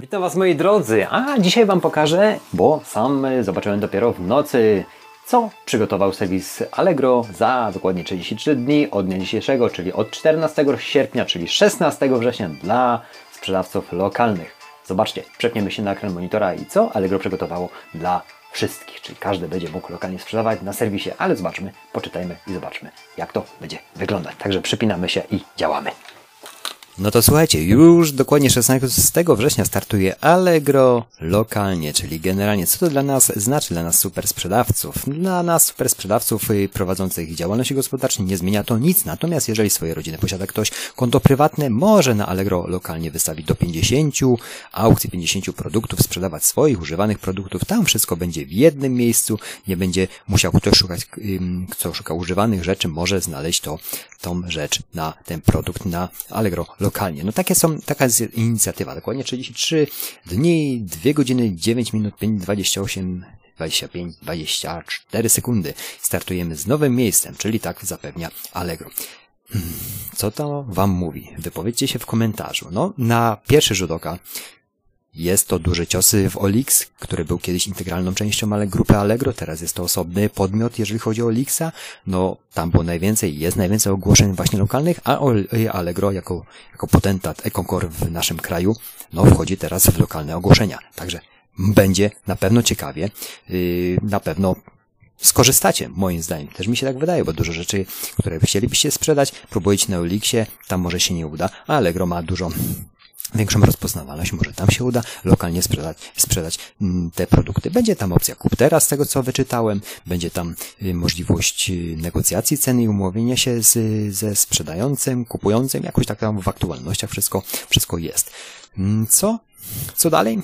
Witam Was moi drodzy, a dzisiaj Wam pokażę, bo sam zobaczyłem dopiero w nocy, co przygotował serwis Allegro za dokładnie 33 dni od dnia dzisiejszego, czyli od 14 sierpnia, czyli 16 września dla sprzedawców lokalnych. Zobaczcie, przepniemy się na ekran monitora i co Allegro przygotowało dla wszystkich, czyli każdy będzie mógł lokalnie sprzedawać na serwisie, ale zobaczmy, poczytajmy i zobaczmy, jak to będzie wyglądać. Także przypinamy się i działamy. No to słuchajcie, już dokładnie 16 września startuje Allegro lokalnie, czyli generalnie co to dla nas znaczy, dla nas super sprzedawców? Dla nas super sprzedawców y, prowadzących działalność gospodarczą nie zmienia to nic, natomiast jeżeli swojej rodziny posiada ktoś konto prywatne, może na Allegro lokalnie wystawić do 50 aukcji, 50 produktów, sprzedawać swoich używanych produktów, tam wszystko będzie w jednym miejscu, nie będzie musiał ktoś szukać, kto szuka używanych rzeczy, może znaleźć to, tą rzecz na ten produkt na Allegro lokalnie lokalnie. No takie są, taka jest inicjatywa. Dokładnie 33 dni, 2 godziny, 9 minut, 5, 28 25, 24 sekundy. Startujemy z nowym miejscem, czyli tak zapewnia Allegro. Hmm, co to Wam mówi? Wypowiedzcie się w komentarzu. No, na pierwszy rzut oka jest to duże ciosy w Olix, który był kiedyś integralną częścią ale grupy Allegro, teraz jest to osobny podmiot, jeżeli chodzi o Olixa. No, tam było najwięcej, jest najwięcej ogłoszeń właśnie lokalnych, a Allegro jako, jako potentat EcoCore w naszym kraju, no, wchodzi teraz w lokalne ogłoszenia. Także będzie na pewno ciekawie, yy, na pewno skorzystacie, moim zdaniem. Też mi się tak wydaje, bo dużo rzeczy, które chcielibyście sprzedać, próbujecie na Olixie, tam może się nie uda, a Allegro ma dużo większą rozpoznawalność, może tam się uda lokalnie sprzedać, sprzedać mm, te produkty. Będzie tam opcja kup teraz, z tego co wyczytałem, będzie tam y, możliwość y, negocjacji ceny i umówienia się z, ze sprzedającym, kupującym, jakoś tak tam w aktualnościach wszystko, wszystko jest. Mm, co co dalej?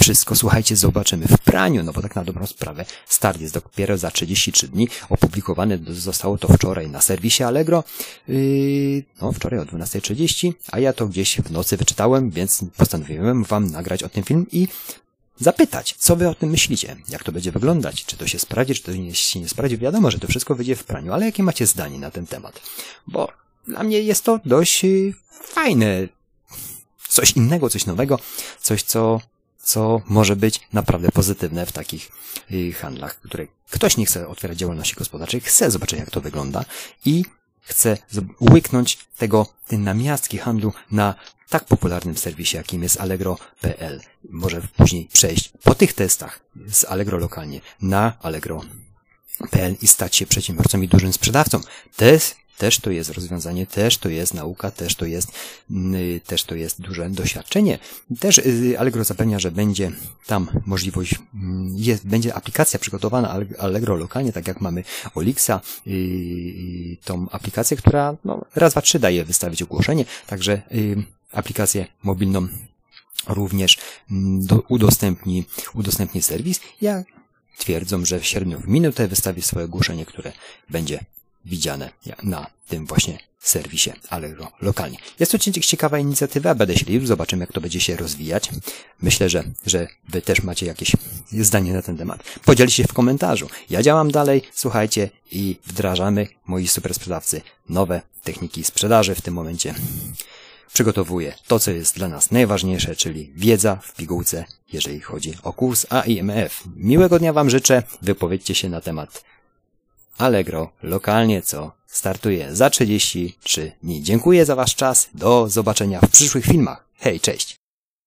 Wszystko, słuchajcie, zobaczymy w praniu, no bo tak na dobrą sprawę start jest dopiero za 33 dni. Opublikowane zostało to wczoraj na serwisie Allegro. Yy, no, wczoraj o 12.30, a ja to gdzieś w nocy wyczytałem, więc postanowiłem wam nagrać o tym film i zapytać, co wy o tym myślicie, jak to będzie wyglądać, czy to się sprawdzi, czy to się nie sprawdzi. Wiadomo, że to wszystko wyjdzie w praniu, ale jakie macie zdanie na ten temat? Bo dla mnie jest to dość yy, fajne coś innego, coś nowego, coś, co, co może być naprawdę pozytywne w takich y, handlach, które ktoś nie chce otwierać działalności gospodarczej, chce zobaczyć, jak to wygląda i chce łyknąć tego, tej namiastki handlu na tak popularnym serwisie, jakim jest Allegro.pl. Może później przejść po tych testach z Allegro lokalnie na Allegro.pl i stać się przedsiębiorcą i dużym sprzedawcą. Te też to jest rozwiązanie, też to jest nauka, też to jest, mm, też to jest duże doświadczenie. Też y, Allegro zapewnia, że będzie tam możliwość, mm, jest, będzie aplikacja przygotowana Allegro lokalnie, tak jak mamy Olixa, y, tą aplikację, która no, raz, dwa, trzy daje wystawić ogłoszenie, także y, aplikację mobilną również mm, do, udostępni, udostępni serwis. Ja twierdzą, że w sierpniu w minutę wystawi swoje ogłoszenie, które będzie widziane na tym właśnie serwisie Allegro lokalnie. Jest to ciekawa inicjatywa, będę śledził, zobaczymy jak to będzie się rozwijać. Myślę, że, że wy też macie jakieś zdanie na ten temat. Podzielcie się w komentarzu. Ja działam dalej, słuchajcie i wdrażamy moi super sprzedawcy nowe techniki sprzedaży w tym momencie. Przygotowuję to, co jest dla nas najważniejsze, czyli wiedza w pigułce, jeżeli chodzi o kurs AIMF. Miłego dnia Wam życzę, wypowiedzcie się na temat Allegro lokalnie, co startuje za 33 dni. Dziękuję za Wasz czas. Do zobaczenia w przyszłych filmach. Hej, cześć!